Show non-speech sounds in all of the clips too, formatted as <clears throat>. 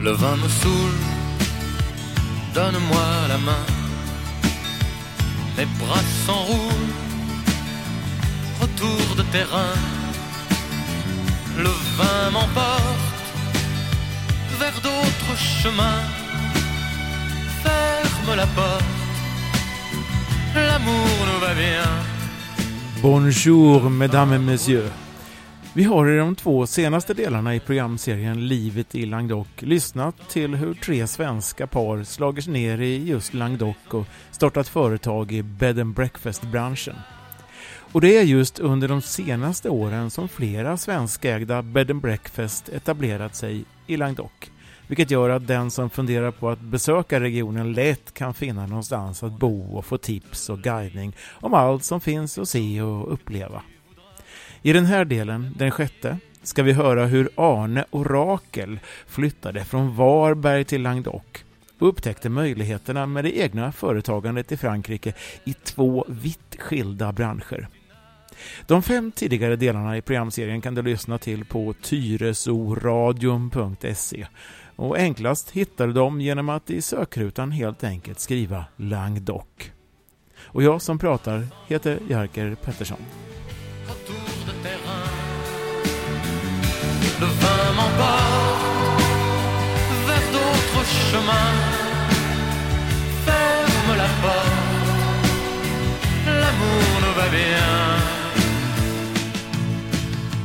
Le vin me saoule, donne-moi la main. Mes bras s'enroulent, retour de terrain. Le vin m'emporte vers d'autres chemins. Ferme la porte, l'amour nous va bien. Bonjour, mesdames et messieurs. Vi har i de två senaste delarna i programserien Livet i Languedoc lyssnat till hur tre svenska par slagit sig ner i just Languedoc och startat företag i bed and breakfast-branschen. Och det är just under de senaste åren som flera svenskägda bed and breakfast etablerat sig i Languedoc. Vilket gör att den som funderar på att besöka regionen lätt kan finna någonstans att bo och få tips och guidning om allt som finns att se och uppleva. I den här delen, den sjätte, ska vi höra hur Arne och Rakel flyttade från Varberg till Languedoc och upptäckte möjligheterna med det egna företagandet i Frankrike i två vitt skilda branscher. De fem tidigare delarna i programserien kan du lyssna till på tyresoradion.se och enklast hittar du dem genom att i sökrutan helt enkelt skriva Languedoc. Och jag som pratar heter Jerker Pettersson. Le vin m'emporte vers d'autres chemins. Ferme la porte, l'amour nous va bien.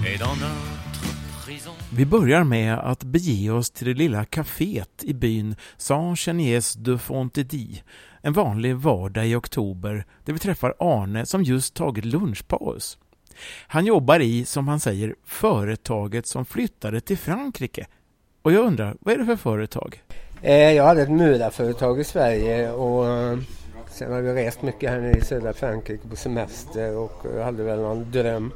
Et dans notre prison. Vi börjar med att bege oss till det lilla kaféet i byn Saint-Geniès de Fontedy. En vanlig vardag i oktober där vi träffar Arne som just tagit lunchpaus. Han jobbar i, som han säger, företaget som flyttade till Frankrike. Och jag undrar, vad är det för företag? Eh, jag hade ett murarföretag i Sverige och eh, sen har vi rest mycket här nere i södra Frankrike på semester och jag hade väl någon dröm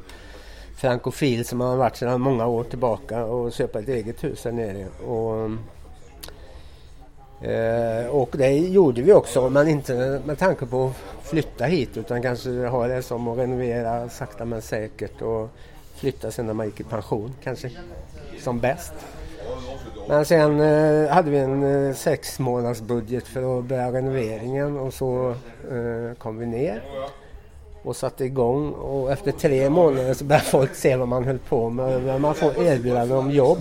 frankofil som har varit sedan många år tillbaka och köpa ett eget hus här nere. Och, eh, eh, och det gjorde vi också men inte med tanke på att flytta hit utan kanske ha det som att renovera sakta men säkert och flytta sen när man gick i pension kanske som bäst. Men sen eh, hade vi en eh, sex månaders budget för att börja renoveringen och så eh, kom vi ner och satte igång och efter tre månader så började folk se vad man höll på med. Man får erbjudande om jobb.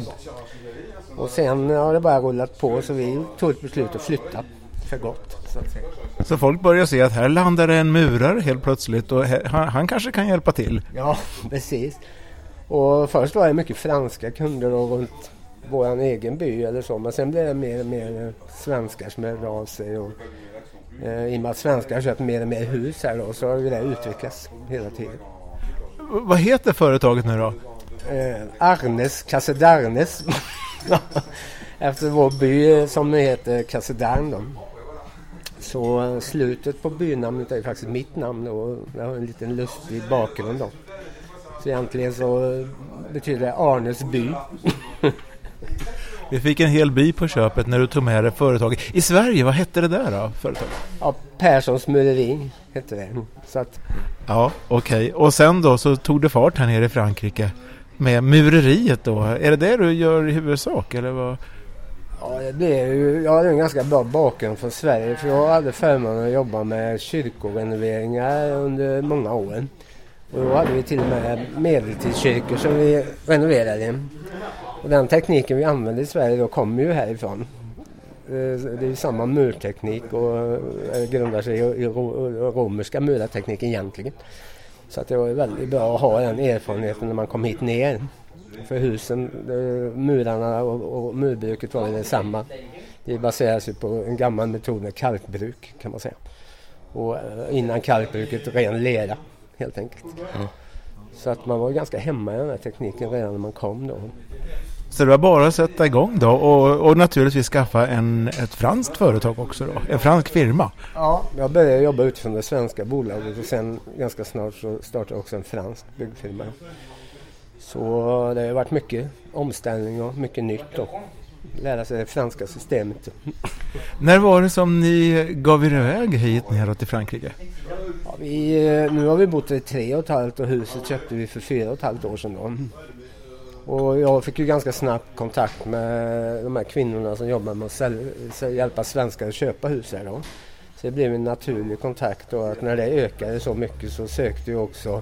Och sen har det bara rullat på så vi tog ett beslut att flytta för gott. Så att säga. Så folk börjar se att här landar en murare helt plötsligt och här, han, han kanske kan hjälpa till. Ja, precis. Och först var det mycket franska kunder då runt vår egen by eller så. Men sen blev det mer och mer svenskar som hörde av sig. Och, eh, I och med att svenskar köpt mer och mer hus här då så har det utvecklats hela tiden. Vad heter företaget nu då? Eh, Arnes Casedarnes. <laughs> Efter vår by som heter då. Så slutet på bynamnet är faktiskt mitt namn och jag har en liten lustig bakgrund då. Så egentligen så betyder det Arnes by. <laughs> Vi fick en hel by på köpet när du tog med dig företaget. I Sverige, vad hette det där då? Företaget? Ja, Perssons mureri hette det. Så att, Ja, okej. Och sen då så tog det fart här nere i Frankrike med mureriet då. Är det det du gör i huvudsak eller vad? ja, det är ju, jag har en ganska bra bakgrund från Sverige för jag hade förmånen att jobba med kyrkorenoveringar under många år. Och då hade vi till och med medeltidskyrkor som vi renoverade. Och den tekniken vi använder i Sverige då kommer ju härifrån. Eh, det är samma murteknik och eh, grundar sig i romerska murartekniken egentligen. Så att det var väldigt bra att ha den erfarenheten när man kom hit ner. För husen, murarna och, och murbruket var ju detsamma. Det baseras ju på en gammal metod med kalkbruk kan man säga. Och eh, innan kalkbruket ren lera helt enkelt. Så att man var ganska hemma i den här tekniken redan när man kom då. Så det var bara att sätta igång då och, och naturligtvis skaffa en, ett franskt företag också då. En fransk firma. Ja, jag började jobba utifrån det svenska bolaget och sen ganska snart så startade jag också en fransk byggfirma. Så det har varit mycket omställning och mycket nytt och lära sig det franska systemet. När var det som ni gav er iväg hit neråt till Frankrike? Ja, vi, eh, nu har vi bott i tre och ett halvt och huset köpte vi för fyra och ett halvt år sedan. Då. Och jag fick ju ganska snabbt kontakt med de här kvinnorna som jobbar med att sälj, hjälpa svenskar att köpa hus här då. Så det blev en naturlig kontakt och att när det ökade så mycket så sökte ju också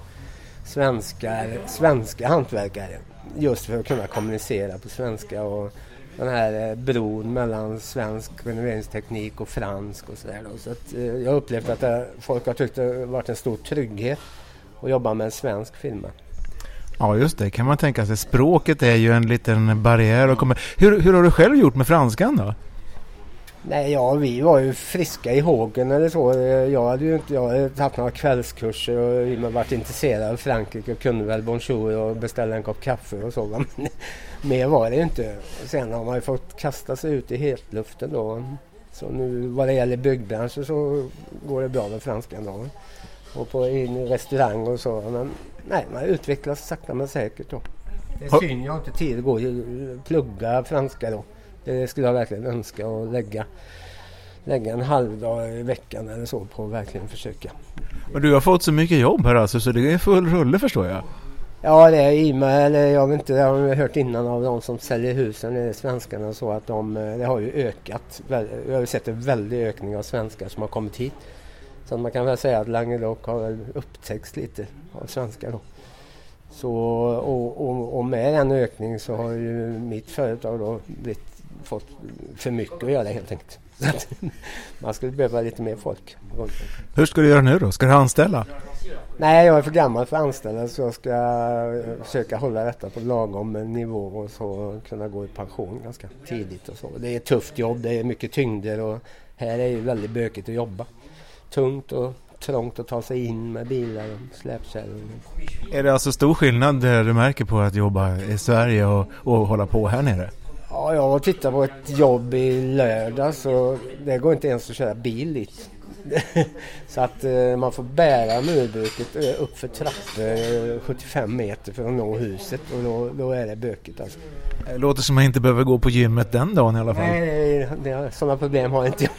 svenskar, svenska hantverkare just för att kunna kommunicera på svenska och den här eh, bron mellan svensk renoveringsteknik och fransk och sådär. Så att, eh, jag har upplevt att det, folk har tyckt det varit en stor trygghet att jobba med en svensk firma. Ja, just det kan man tänka sig. Språket är ju en liten barriär. Att komma. Hur, hur har du själv gjort med franskan då? Nej, ja, vi var ju friska i hågen eller så. Jag hade ju inte jag hade haft några kvällskurser och varit intresserad av Frankrike och kunde väl bonjour och beställa en kopp kaffe och så. Men <laughs> mer var det inte. Sen har man ju fått kasta sig ut i hetluften då. Så nu vad det gäller byggbranschen så går det bra med franskan då. Och på in i restaurang och så. Men nej, man utvecklas sakta men säkert då. Det är synd jag inte tid att gå och plugga franska då. Det skulle jag verkligen önska att lägga, lägga en halv dag i veckan eller så på att verkligen försöka. Men du har fått så mycket jobb här alltså så det är full rulle förstår jag? Ja det är i mig, eller jag vet inte, jag har hört innan av de som säljer husen, svenskarna så att de, det har ju ökat. Jag har sett en väldig ökning av svenskar som har kommit hit. Så man kan väl säga att Langelock har väl upptäckts lite av svenskar då. Så, och, och, och med den ökningen så har ju mitt företag då blivit fått för mycket att göra helt enkelt. <laughs> man skulle behöva lite mer folk. Hur ska du göra nu då? Ska du anställa? Nej, jag är för gammal för att anställa så jag ska försöka hålla detta på lagom nivå och så kunna gå i pension ganska tidigt och så. Det är ett tufft jobb, det är mycket tyngder och här är det väldigt bökigt att jobba. Tungt och trångt att ta sig in med bilar och släpkärror. Är det alltså stor skillnad du märker på att jobba i Sverige och, och hålla på här nere? Ja, jag var tittat på ett jobb i lördag så det går inte ens att köra bil dit. <laughs> så att eh, man får bära murbruket eh, upp för trappor 75 eh, meter för att nå huset och då, då är det bökigt alltså. Det låter som att man inte behöver gå på gymmet den dagen i alla fall. Nej, det, sådana problem har inte jag.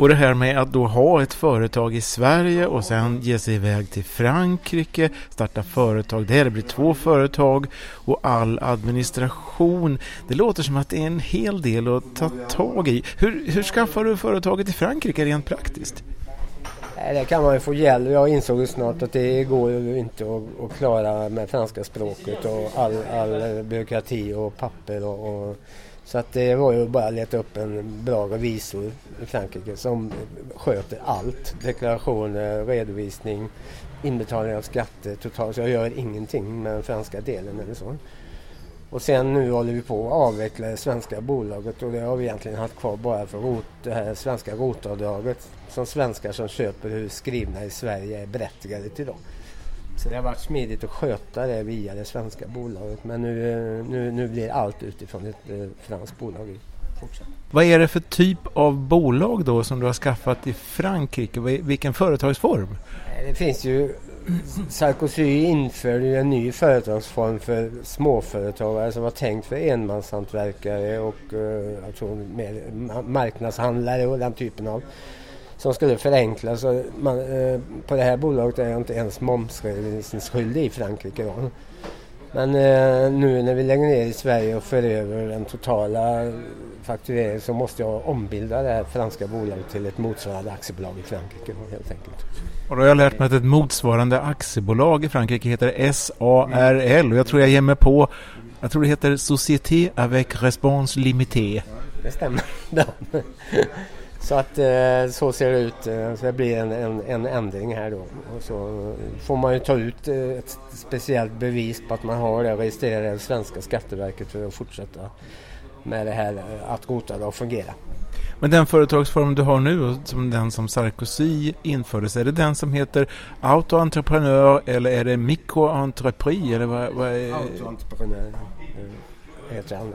Och det här med att då ha ett företag i Sverige och sen ge sig iväg till Frankrike, starta företag där, det blir två företag och all administration. Det låter som att det är en hel del att ta tag i. Hur, hur skaffar du företaget i Frankrike rent praktiskt? Det kan man ju få hjälp. Jag insåg ju snart att det går ju inte att, att klara med franska språket och all, all byråkrati och papper och, och så att det var ju bara att leta upp en bra revisor i Frankrike som sköter allt. Deklarationer, redovisning, inbetalning av skatter totalt. Så jag gör ingenting med den franska delen eller så. Och sen nu håller vi på att avveckla det svenska bolaget och det har vi egentligen haft kvar bara för rot, det här svenska rotavdraget som svenskar som köper hus skrivna i Sverige är berättigade till. Då. Så det har varit smidigt att sköta det via det svenska bolaget men nu, nu, nu blir allt utifrån ett eh, franskt bolag Vad är det för typ av bolag då som du har skaffat i Frankrike? Vilken företagsform? Det finns ju Sarkozy införde ju en ny företagsform för småföretagare som var tänkt för enmanshantverkare och uh, jag tror mer marknadshandlare och den typen av som skulle förenkla. Så man, eh, på det här bolaget är jag inte ens momsredovisningsskyldig i Frankrike. Då. Men eh, nu när vi lägger ner i Sverige och för över den totala faktureringen så måste jag ombilda det här franska bolaget till ett motsvarande aktiebolag i Frankrike helt enkelt. Och då har jag lärt mig att ett motsvarande aktiebolag i Frankrike heter SARL och jag tror jag ger mig på jag tror det heter Société avec Response Limité. Det stämmer. <laughs> Så att eh, så ser det ut. Eh, så det blir en, en, en, ändring här då. Och så får man ju ta ut eh, ett speciellt bevis på att man har det registrerade svenska Skatteverket för att fortsätta med det här att rotavdrag och fungera. Men den företagsform du har nu, som den som Sarkozy infördes, är det den som heter autoentreprenör eller är det microentrepris? Eller vad, vad är... Autoentreprenör heter den.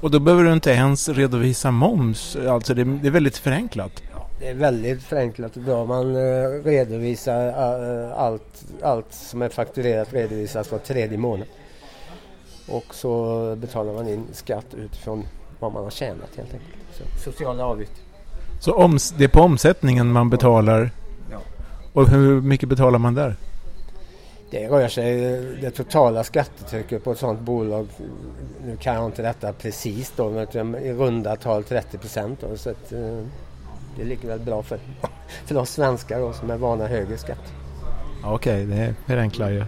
Och då behöver du inte ens redovisa moms, alltså det, det är väldigt förenklat. Det är väldigt förenklat idag. Man uh, redovisar uh, allt, allt som är fakturerat redovisas var tredje månad. Och så betalar man in skatt utifrån vad man har tjänat helt enkelt. Så, sociala avgifter. Så det är på omsättningen man betalar? Ja. Och hur mycket betalar man där? Det rör sig det totala skattetrycket på ett sådant bolag. Nu kan jag inte detta precis då men i runda tal 30 procent. Så att, eh, det ligger väl bra för, <laughs> för oss svenskar då, som är vana högre skatt. Okej, okay, det är enklare.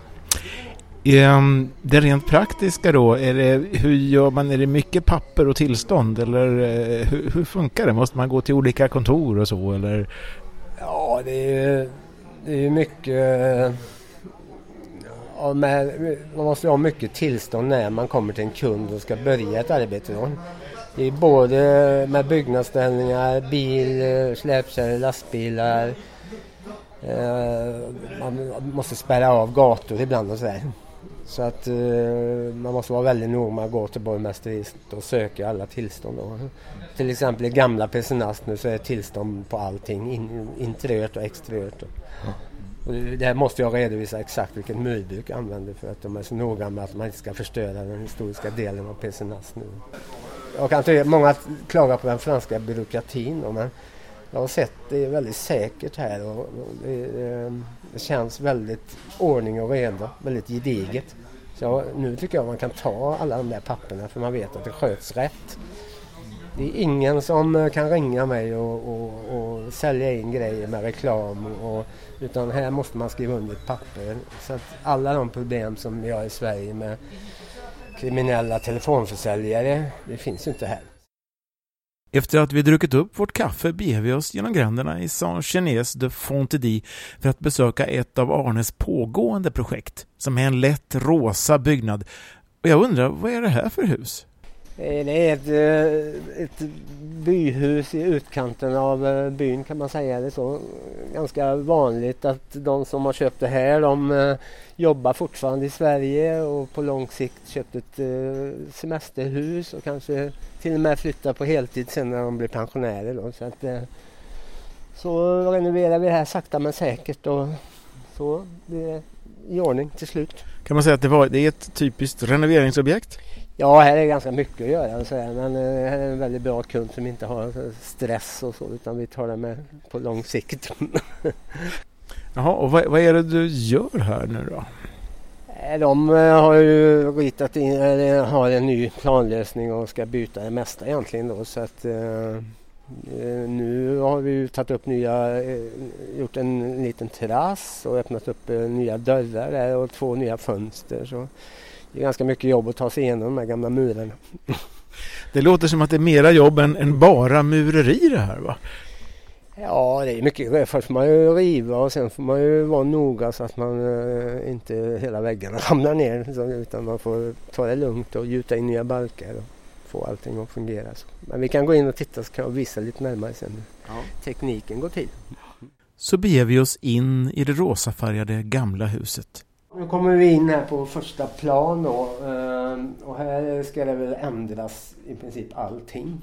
Um, det rent praktiska då, är det, hur gör man? Är det mycket papper och tillstånd eller uh, hur, hur, funkar det? Måste man gå till olika kontor och så eller? Ja, det är, det är mycket med, man måste ha mycket tillstånd när man kommer till en kund och ska börja ett arbete. Då. Det är både med byggnadsställningar, bil, eh, släpkärror, lastbilar. Eh, man måste spärra av gator ibland och sådär. Så att eh, man måste vara väldigt noga med att gå till borgmästeriet och söka alla tillstånd. Då. Till exempel i gamla Pessinast nu så är tillstånd på allting, in, interiört och exteriört. Och där måste jag redovisa exakt vilket murbruk jag använder för att de är så noga med att man inte ska förstöra den historiska delen av Pesenast nu. Jag kan tycka många klagar på den franska byråkratin men jag har sett det är väldigt säkert här och det, ehm, det känns väldigt ordning och reda, väldigt gediget. Så nu tycker jag man kan ta alla de där papperna för man vet att det sköts rätt. Det är ingen som eh, kan ringa mig och, och, och sälja in grejer med reklam och, utan här måste man skriva under ett papper. Så att alla de problem som vi har i Sverige med kriminella telefonförsäljare, det finns ju inte här. Efter att vi druckit upp vårt kaffe beger vi oss genom gränderna i Saint-Genès de Fontedy för att besöka ett av Arnes pågående projekt, som är en lätt rosa byggnad. Och jag undrar, vad är det här för hus? Eh, det är ett, eh, ett byhus i utkanten av eh, byn kan man säga. Det är så ganska vanligt att de som har köpt det här de jobbar fortfarande i Sverige och på lång sikt köpt ett semesterhus och kanske till och med flyttar på heltid sen när de blir pensionärer. Då. Så, att, så renoverar vi det här sakta men säkert och så blir det i ordning till slut. Kan man säga att det, var, det är ett typiskt renoveringsobjekt? Ja, här är ganska mycket att göra. Så här, men eh, här är en väldigt bra kund som inte har stress och så utan vi tar det med på lång sikt. <laughs> Jaha, och vad, vad, är det du gör här nu då? Eh, de eh, har ju ritat in, eller har en ny planlösning och ska byta det mesta egentligen då så att eh, nu har vi tagit upp nya, gjort en liten terrass och öppnat upp nya dörrar där och två nya fönster. Så det är ganska mycket jobb att ta sig igenom de här gamla murarna. <laughs> Det låter som att det är mera jobb än, än bara mureri det här va? Ja, det är mycket. Först får man ju riva och sen får man ju vara noga så att man eh, inte hela väggarna <laughs> ramlar ner utan man får ta det lugnt och gjuta in nya balkar och få allting att fungera. Så. Men vi kan gå in och titta så kan jag visa lite närmare sen hur ja. tekniken går till. Så beger vi oss in i det rosafärgade gamla huset. Nu kommer vi in här på första plan då ehm, och här ska det väl ändras i princip allting.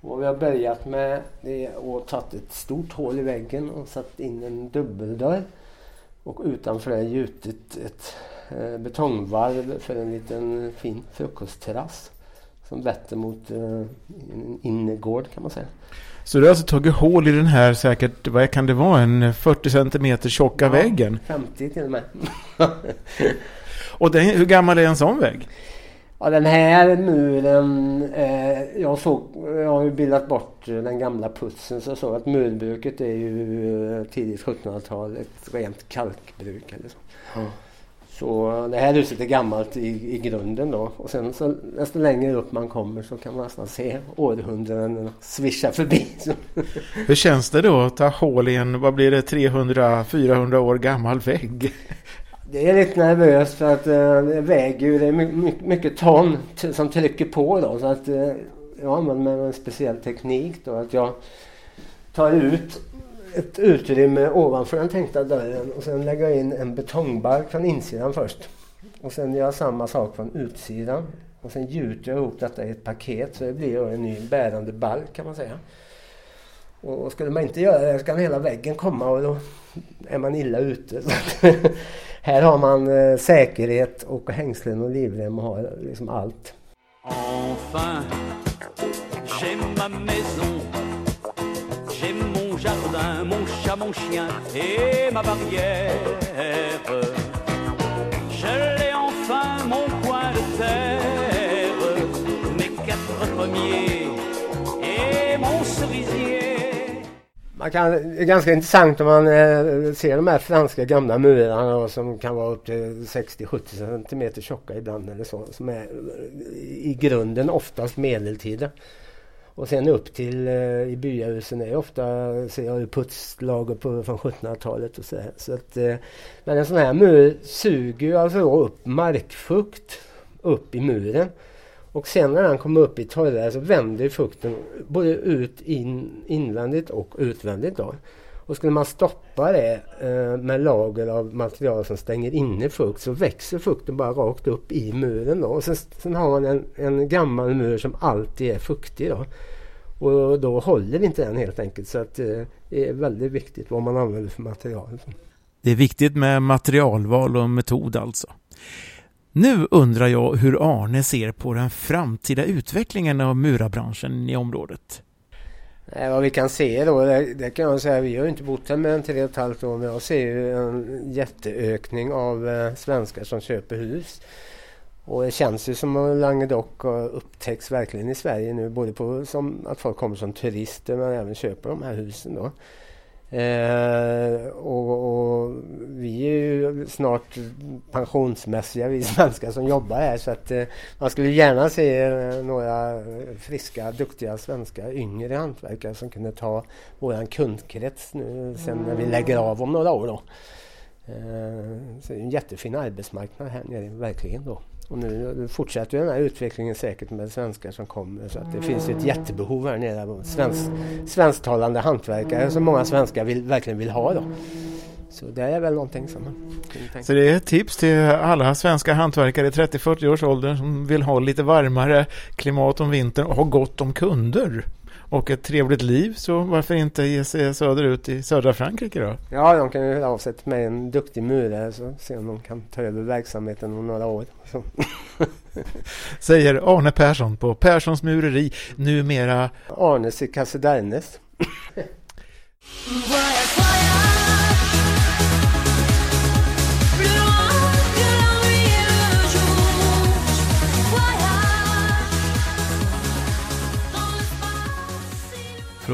vad vi har börjat med det är att ta ett stort hål i väggen och satt in en dubbeldörr. Och utanför det gjutit ett eh, betongvalv för en liten fin frukostterrass som vetter mot eh, en innergård kan man säga. Så du har alltså tagit hål i den här säkert, vad kan det vara, en 40 centimeter tjocka ja, väggen? 50 till och med. <laughs> och den, hur gammal är en sån vägg? Ja den här muren, eh, jag, såg, jag har ju bildat bort den gamla putsen så jag såg att murbruket är ju eh, tidigt 1700-tal, ett rent kalkbruk eller så. Mm. Så det här huset är gammalt i, i grunden då och sen så nästan längre upp man kommer så kan man nästan se århundraden svischa förbi. <laughs> Hur känns det då att ta hål i en, vad blir det, 300-400 år gammal vägg? Det är lite nervöst för att uh, det väger ju, det är mycket, mycket ton som trycker på då så att uh, jag använder mig av en speciell teknik då att jag tar ut ett utrymme ovanför den tänkta dörren och sen lägga in en betongbalk från insidan först. Och sen göra samma sak från utsidan. Och sen gjuter jag ihop detta i ett paket så det blir en ny bärande balk kan man säga. Och skulle man inte göra det så kan hela väggen komma och då är man illa ute. <laughs> här har man eh, säkerhet och hängslen och livrem och har liksom allt. Enfin, mon chien et ma barrière. Je l'ai enfin mon coin de terre, mes quatre pommiers et mon cerisier. Man kan, det är ganska intressant om man eh, ser de här franska gamla murarna då, som kan vara upp till 60-70 centimeter tjocka ibland eller så. Som är i grunden oftast medeltida. Och sen upp till eh, i byahusen är ofta ser jag putslager på, från 1700-talet och så, här. så att, eh, Men en sån här mur suger ju alltså då upp markfukt upp i muren. Och sen när den kommer upp i torrare så vänder fukten både ut in, invändigt och utvändigt. Då. Och skulle man stoppa det eh, med lager av material som stänger inne fukt så växer fukten bara rakt upp i muren. Då. Och sen, sen har man en, en gammal mur som alltid är fuktig. Då. Och då håller inte den helt enkelt. Så att, eh, det är väldigt viktigt vad man använder för material. Det är viktigt med materialval och metod alltså. Nu undrar jag hur Arne ser på den framtida utvecklingen av murarbranschen i området. Eh, vad vi kan se då, det, det kan jag säga, vi har ju inte bott här mer än tre och ett halvt år men jag ser ju en jätteökning av eh, svenskar som köper hus. Och det känns ju som att Languedoc upptäcks verkligen i Sverige nu både på som att folk kommer som turister men även köper de här husen då. Eh, och, och, vi är ju snart pensionsmässiga vi <laughs> svenskar som jobbar här så att eh, man skulle gärna se eh, några eh, friska, duktiga svenska yngre hantverkare som kunde ta våran kundkrets nu sen när vi lägger av om några år då. Eh, så det är en jättefin arbetsmarknad här nere, verkligen då. Och nu fortsätter den här utvecklingen säkert med svenskar som kommer så att det finns ett jättebehov här nere svensk, svensktalande hantverkare som många svenskar vill, verkligen vill ha då. Så det är väl någonting som man tänka. Så det är ett tips till alla svenska hantverkare i 30-40 års ålder som vill ha lite varmare klimat om vintern och ha gott om kunder och ett trevligt liv så varför inte ge sig söderut i södra Frankrike då? Ja, de kan ju höra av sig till mig, en duktig murare, så se om de kan ta över verksamheten om några år. <laughs> Säger Arne Persson på Perssons Mureri, numera Arnes i Casedarnes.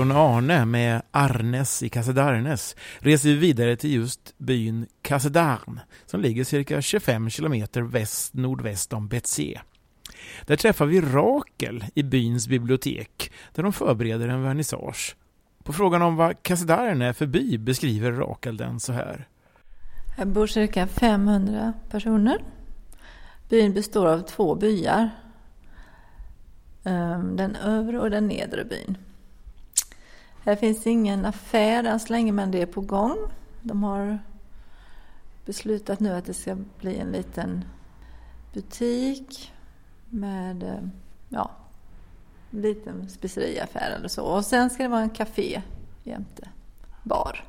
Från Arne med Arnes i Casedarnes reser vi vidare till just byn Casedarn som ligger cirka 25 kilometer väst-nordväst om Betsé. Där träffar vi Rakel i byns bibliotek där de förbereder en vernissage. På frågan om vad Casedarn är för by beskriver Rakel den så här. Här bor cirka 500 personer. Byn består av två byar. Ehm, den övre och den nedre byn. Här finns ingen affär än så länge, men det är på gång. De har beslutat nu att det ska bli en liten butik med eh, ja, en liten speceriaffär eller så. Och sen ska det vara en café jämte bar.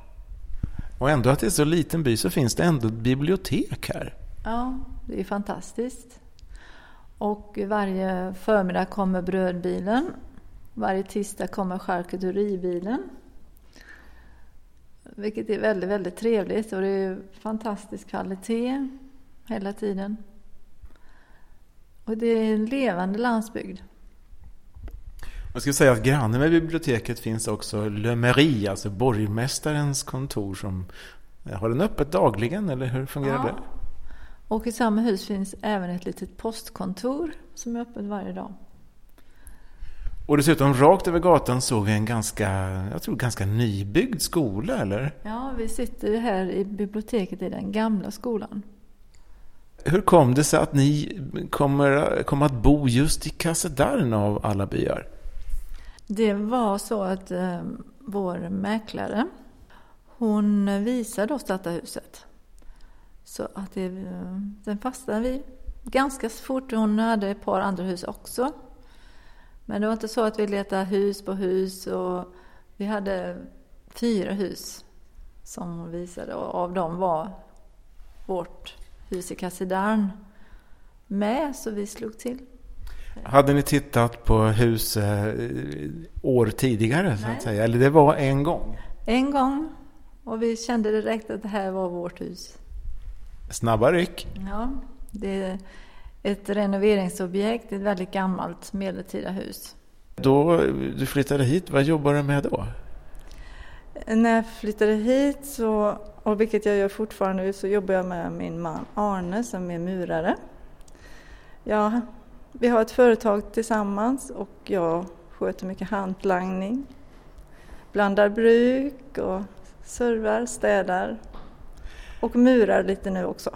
Och ändå att det är så liten by så finns det ändå ett bibliotek här. Ja, det är fantastiskt. Och varje förmiddag kommer brödbilen varje tisdag kommer charkuteribilen. Vilket är väldigt, väldigt trevligt och det är fantastisk kvalitet hela tiden. Och det är en levande landsbygd. Jag skulle säga att granne med biblioteket finns också Le Mairie, alltså borgmästarens kontor. Som, har den öppet dagligen eller hur fungerar ja. det? Och i samma hus finns även ett litet postkontor som är öppet varje dag. Och dessutom rakt över gatan såg vi en ganska, jag tror ganska nybyggd skola, eller? Ja, vi sitter här i biblioteket i den gamla skolan. Hur kom det sig att ni kommer, kommer att bo just i Casedarn av alla byar? Det var så att eh, vår mäklare, hon visade oss detta huset. Så att det, den fastnade vi ganska fort. Hon hade ett par andra hus också. Men det var inte så att vi letade hus på hus och vi hade fyra hus som hon visade och av dem var vårt hus i Cassidarn med så vi slog till. Hade ni tittat på hus eh, år tidigare så att säga? Eller det var en gång? En gång och vi kände direkt att det här var vårt hus. Snabba ryck. Ja, det ett renoveringsobjekt, ett väldigt gammalt medeltida hus. Då du flyttade hit, vad jobbar du med då? När jag flyttade hit, så, och vilket jag gör fortfarande, så jobbar jag med min man Arne som är murare. Ja, vi har ett företag tillsammans och jag sköter mycket hantlangning, blandar bruk och servar, städar och murar lite nu också.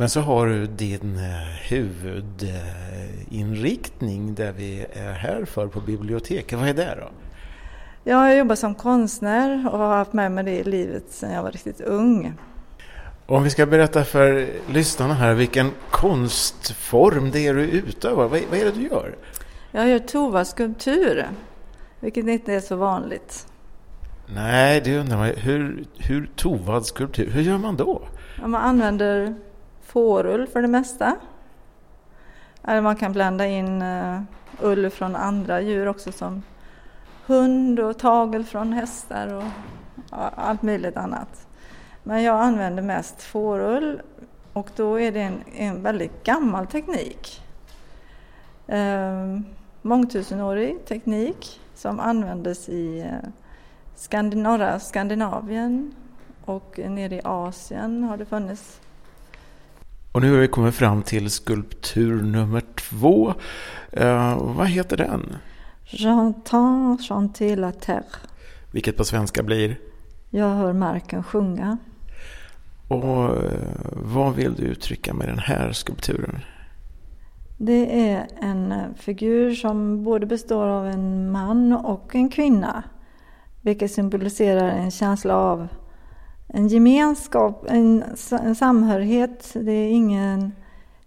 Men så har du din eh, huvudinriktning där vi är här för på biblioteket. Vad är det då? Ja, jag jobbar som konstnär och har haft med mig det i livet sedan jag var riktigt ung. Om vi ska berätta för lyssnarna här vilken konstform det är du utövar. Vad, vad är det du gör? Jag gör Tova-skulptur, vilket inte är så vanligt. Nej, det undrar man. Hur, hur tovad skulptur, hur gör man då? Ja, man använder fårull för det mesta. Eller man kan blanda in eh, ull från andra djur också som hund och tagel från hästar och allt möjligt annat. Men jag använder mest fårull och då är det en, en väldigt gammal teknik. Ehm, mångtusenårig teknik som användes i eh, Skandin norra Skandinavien och nere i Asien har det funnits. Och nu har vi kommit fram till skulptur nummer två. Eh, vad heter den? J'entends chanter la terre. Vilket på svenska blir? Jag hör marken sjunga. Och eh, vad vill du uttrycka med den här skulpturen? Det är en eh, figur som både består av en man och en kvinna. Vilket symboliserar en känsla av en gemenskap, en, en samhörighet. Det är ingen,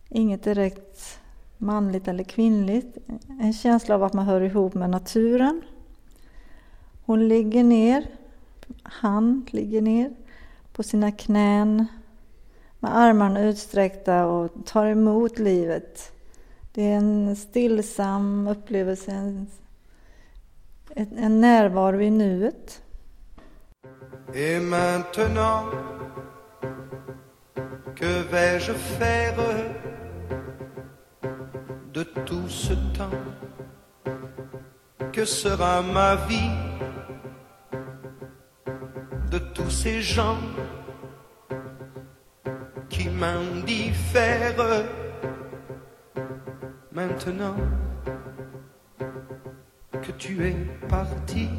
inget direkt manligt eller kvinnligt. En känsla av att man hör ihop med naturen. Hon ligger ner, han ligger ner på sina knän med armarna utsträckta och tar emot livet. Det är en stillsam upplevelse, en, en närvaro i nuet. Et maintenant, que vais-je faire de tout ce temps Que sera ma vie de tous ces gens qui m'indiffèrent Maintenant que tu es parti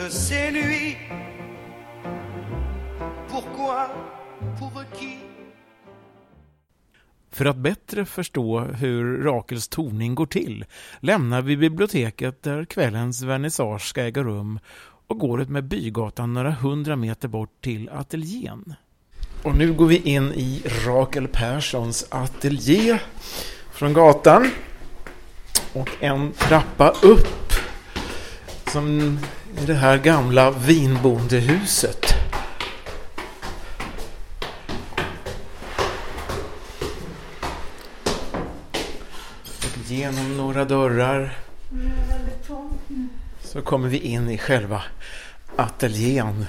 toutes ces nuits. Pourquoi Pour qui För att bättre förstå hur Rakels toning går till lämnar vi biblioteket där kvällens vernissage ska äga rum och går ut med Bygatan några hundra meter bort till ateljén. Och nu går vi in i Rakel Perssons ateljé från gatan. Och en trappa upp som i det här gamla vinbondehuset. Och genom några dörrar så kommer vi in i själva ateljén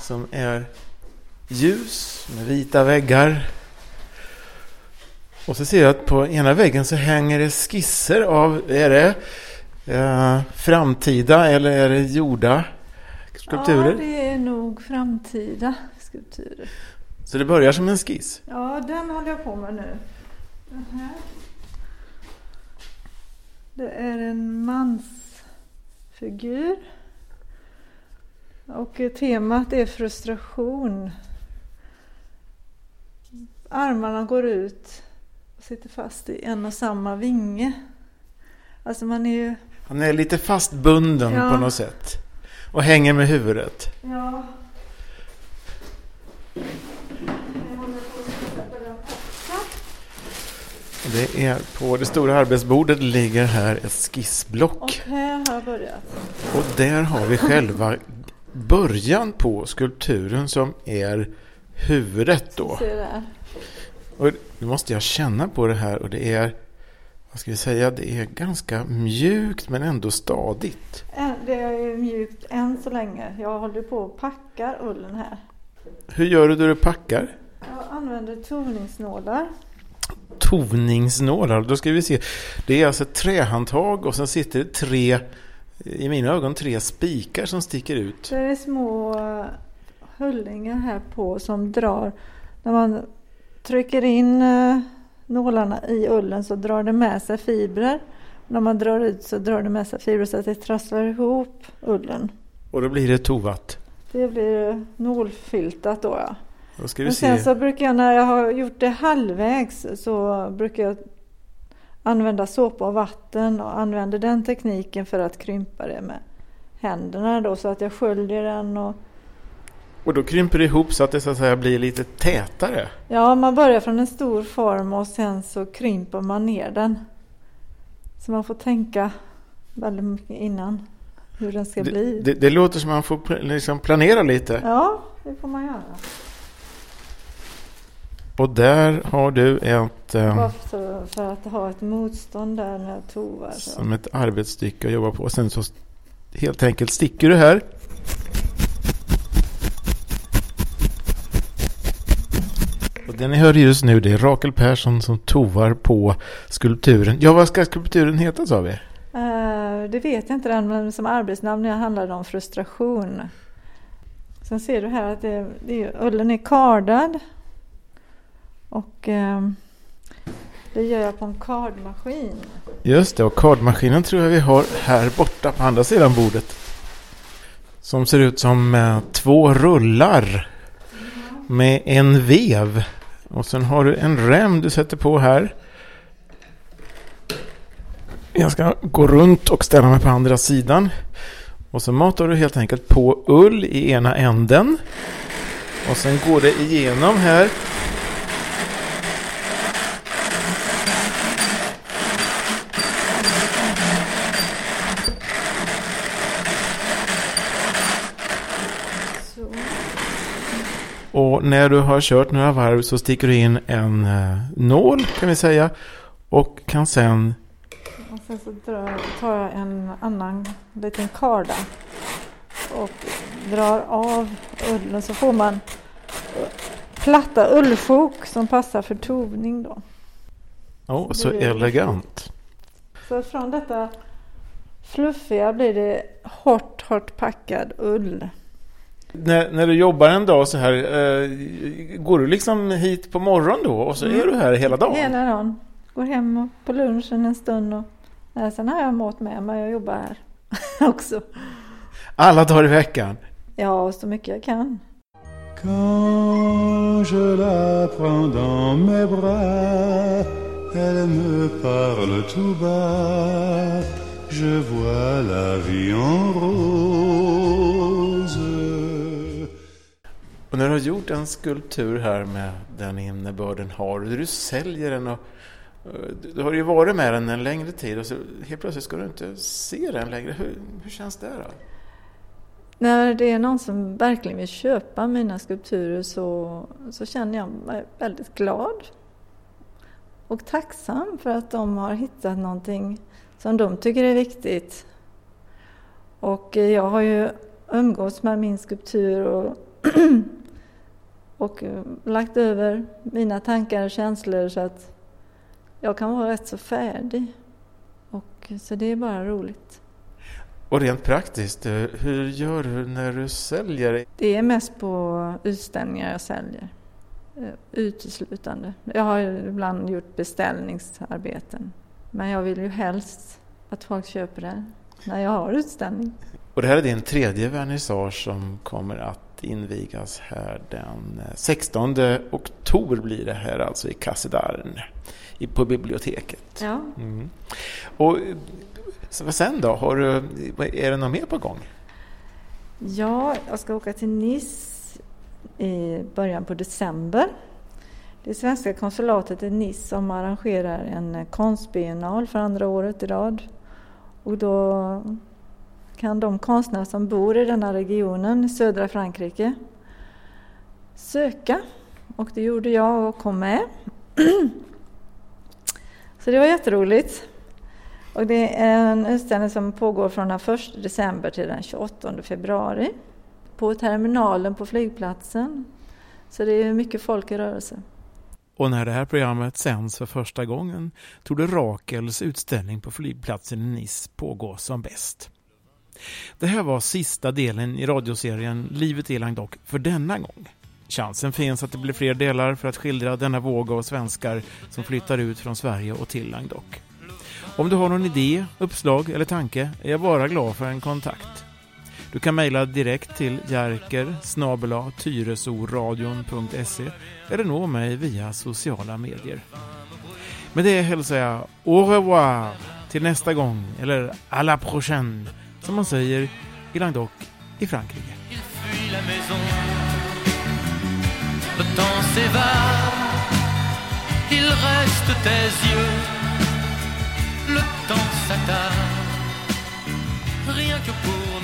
som är ljus med vita väggar. Och så ser jag att på ena väggen så hänger det skisser av, är det eh, framtida eller är det gjorda skulpturer? Ja, det är nog framtida skulpturer. Så det börjar som en skiss? Ja, den håller jag på med nu. Den här. Det är en mansfigur. Och temat är frustration. Armarna går ut och sitter fast i en och samma vinge. Alltså man är ju... Han är lite fastbunden Ja. på något sätt. Och hänger med huvudet. Ja. Det är på det stora arbetsbordet ligger här ett skissblock. här har jag börjat. Och där har vi själva början på skulpturen som är huvudet då. Och nu måste jag känna på det här och det är, vad ska vi säga, det är ganska mjukt men ändå stadigt. Det är mjukt än så länge. Jag håller på och packar ullen här. Hur gör du då du packar? Jag använder toningsnålar. Toningsnålar, då ska vi se. Det är alltså ett trähandtag och sen sitter det tre, i mina ögon, tre spikar som sticker ut. Det är små hullingar här på som drar. När man trycker in eh, nålarna i ullen så drar det med sig fibrer. När man drar ut så drar det med sig fibrer så att det trasslar ihop ullen. Och då blir det tovat. Det blir nålfiltat då ja. Då ska vi Men sen se. så brukar jag när jag har gjort det halvvägs så brukar jag använda såpa och vatten och använder den tekniken för att krympa det med händerna då så att jag sköljer den och Och då krymper det ihop så att det så att säga blir lite tätare. ja man börjar från en stor form och sen så krymper man ner den. Så man får tänka väldigt mycket innan hur den ska bli. Det, det, det låter som man får liksom planera lite. Ja, det får man göra. Och där har du ett, eh, Bara för, för att ha ett motstånd där när jag tovar. Som ett arbetsstycke att jobba på. Sen så helt enkelt sticker du här. Det ni hör just nu det är Rakel Persson som tovar på skulpturen. Ja, vad ska skulpturen heta sa vi? Eh, det vet jag inte än, men som arbetsnamn handlar det om frustration. Sen ser du här att det, det är, ullen är kardad. Och eh, det gör jag på en kardmaskin. Just det, och kardmaskinen tror jag vi har här borta på andra sidan bordet. Som ser ut som eh, två rullar med en vev. Och sen har du en rem du sätter på här. Jag ska gå runt och ställa mig på andra sidan. Och så matar du helt enkelt på ull i ena änden. Och sen går det igenom här. Så. Och när du har kört några varv så sticker du in en eh, nål kan vi säga. Och kan sen Och sen så drar, tar jag en annan liten karda och drar av ullen så får man platta ullsjok som passar för tovning då. Åh, så är- elegant. Så från detta fluffiga blir det hårt, hårt packad ull. När, när du jobbar en dag så här, eh, går du liksom hit på morgonen då och så är du här hela dagen? Hela dagen. Går hem och på lunchen en stund och nej, sen har jag mat med mig och jobbar här <laughs> också. Alla dagar i veckan? Ja, så mycket jag kan. Quand je la prends dans mes bras, elle me parle tout bas. Je vois la vie en rose. Och när du har gjort en skulptur här med den innebörden har du, du säljer den och eh, du har ju varit med den en längre tid och så helt plötsligt ska du inte se den längre. Hur, hur känns det då? När det är någon som verkligen vill köpa mina skulpturer så, så känner jag mig väldigt glad och tacksam för att de har hittat någonting som de tycker är viktigt. Och jag har ju umgåtts med min skulptur och, <clears throat> och eh, lagt över mina tankar och känslor så att jag kan vara rätt så färdig. Och, så det är bara roligt. Och rent praktiskt, eh, hur gör du när du säljer? Det är mest på utställningar jag säljer. eh, Uteslutande. Jag har ibland gjort beställningsarbeten. Men jag vill ju helst att folk köper det när jag har utställning. Och det här är din tredje vernissage som kommer att invigas här den eh, 16 oktober blir det här alltså i Kassedarn på biblioteket. Ja. Mm. Och eh, vad sen då? Har du, är det något mer på gång? ja, jag ska åka till Nice i början på december. Det svenska konsulatet i Nice som arrangerar en eh, konstbiennal för andra året i rad. Och då kan de konstnärer som bor i denna regionen i södra Frankrike söka. Och det gjorde jag och kom med. <clears throat> Så det var jätteroligt. Och det är en utställning som pågår från den 1 december till den 28 februari på terminalen på flygplatsen. Så det är mycket folk i rörelse. Och när det här programmet sänds för första gången torde Rakels utställning på flygplatsen i Nice pågå som bäst. Det här var sista delen i radioserien Livet i Languedoc för denna gång. Chansen finns att det blir fler delar för att skildra denna våg av svenskar som flyttar ut från Sverige och till Languedoc. Om du har någon idé, uppslag eller tanke är jag bara glad för en kontakt. Du kan mejla direkt till jerker tyresoradion.se eller nå mig via sociala medier. Med det hälsar jag au revoir till nästa gång, eller à la prochaine, som man säger i Languedoc i Frankrike. Le temps s'évade. Il reste tes yeux. Le temps s'attarde. Rien que pour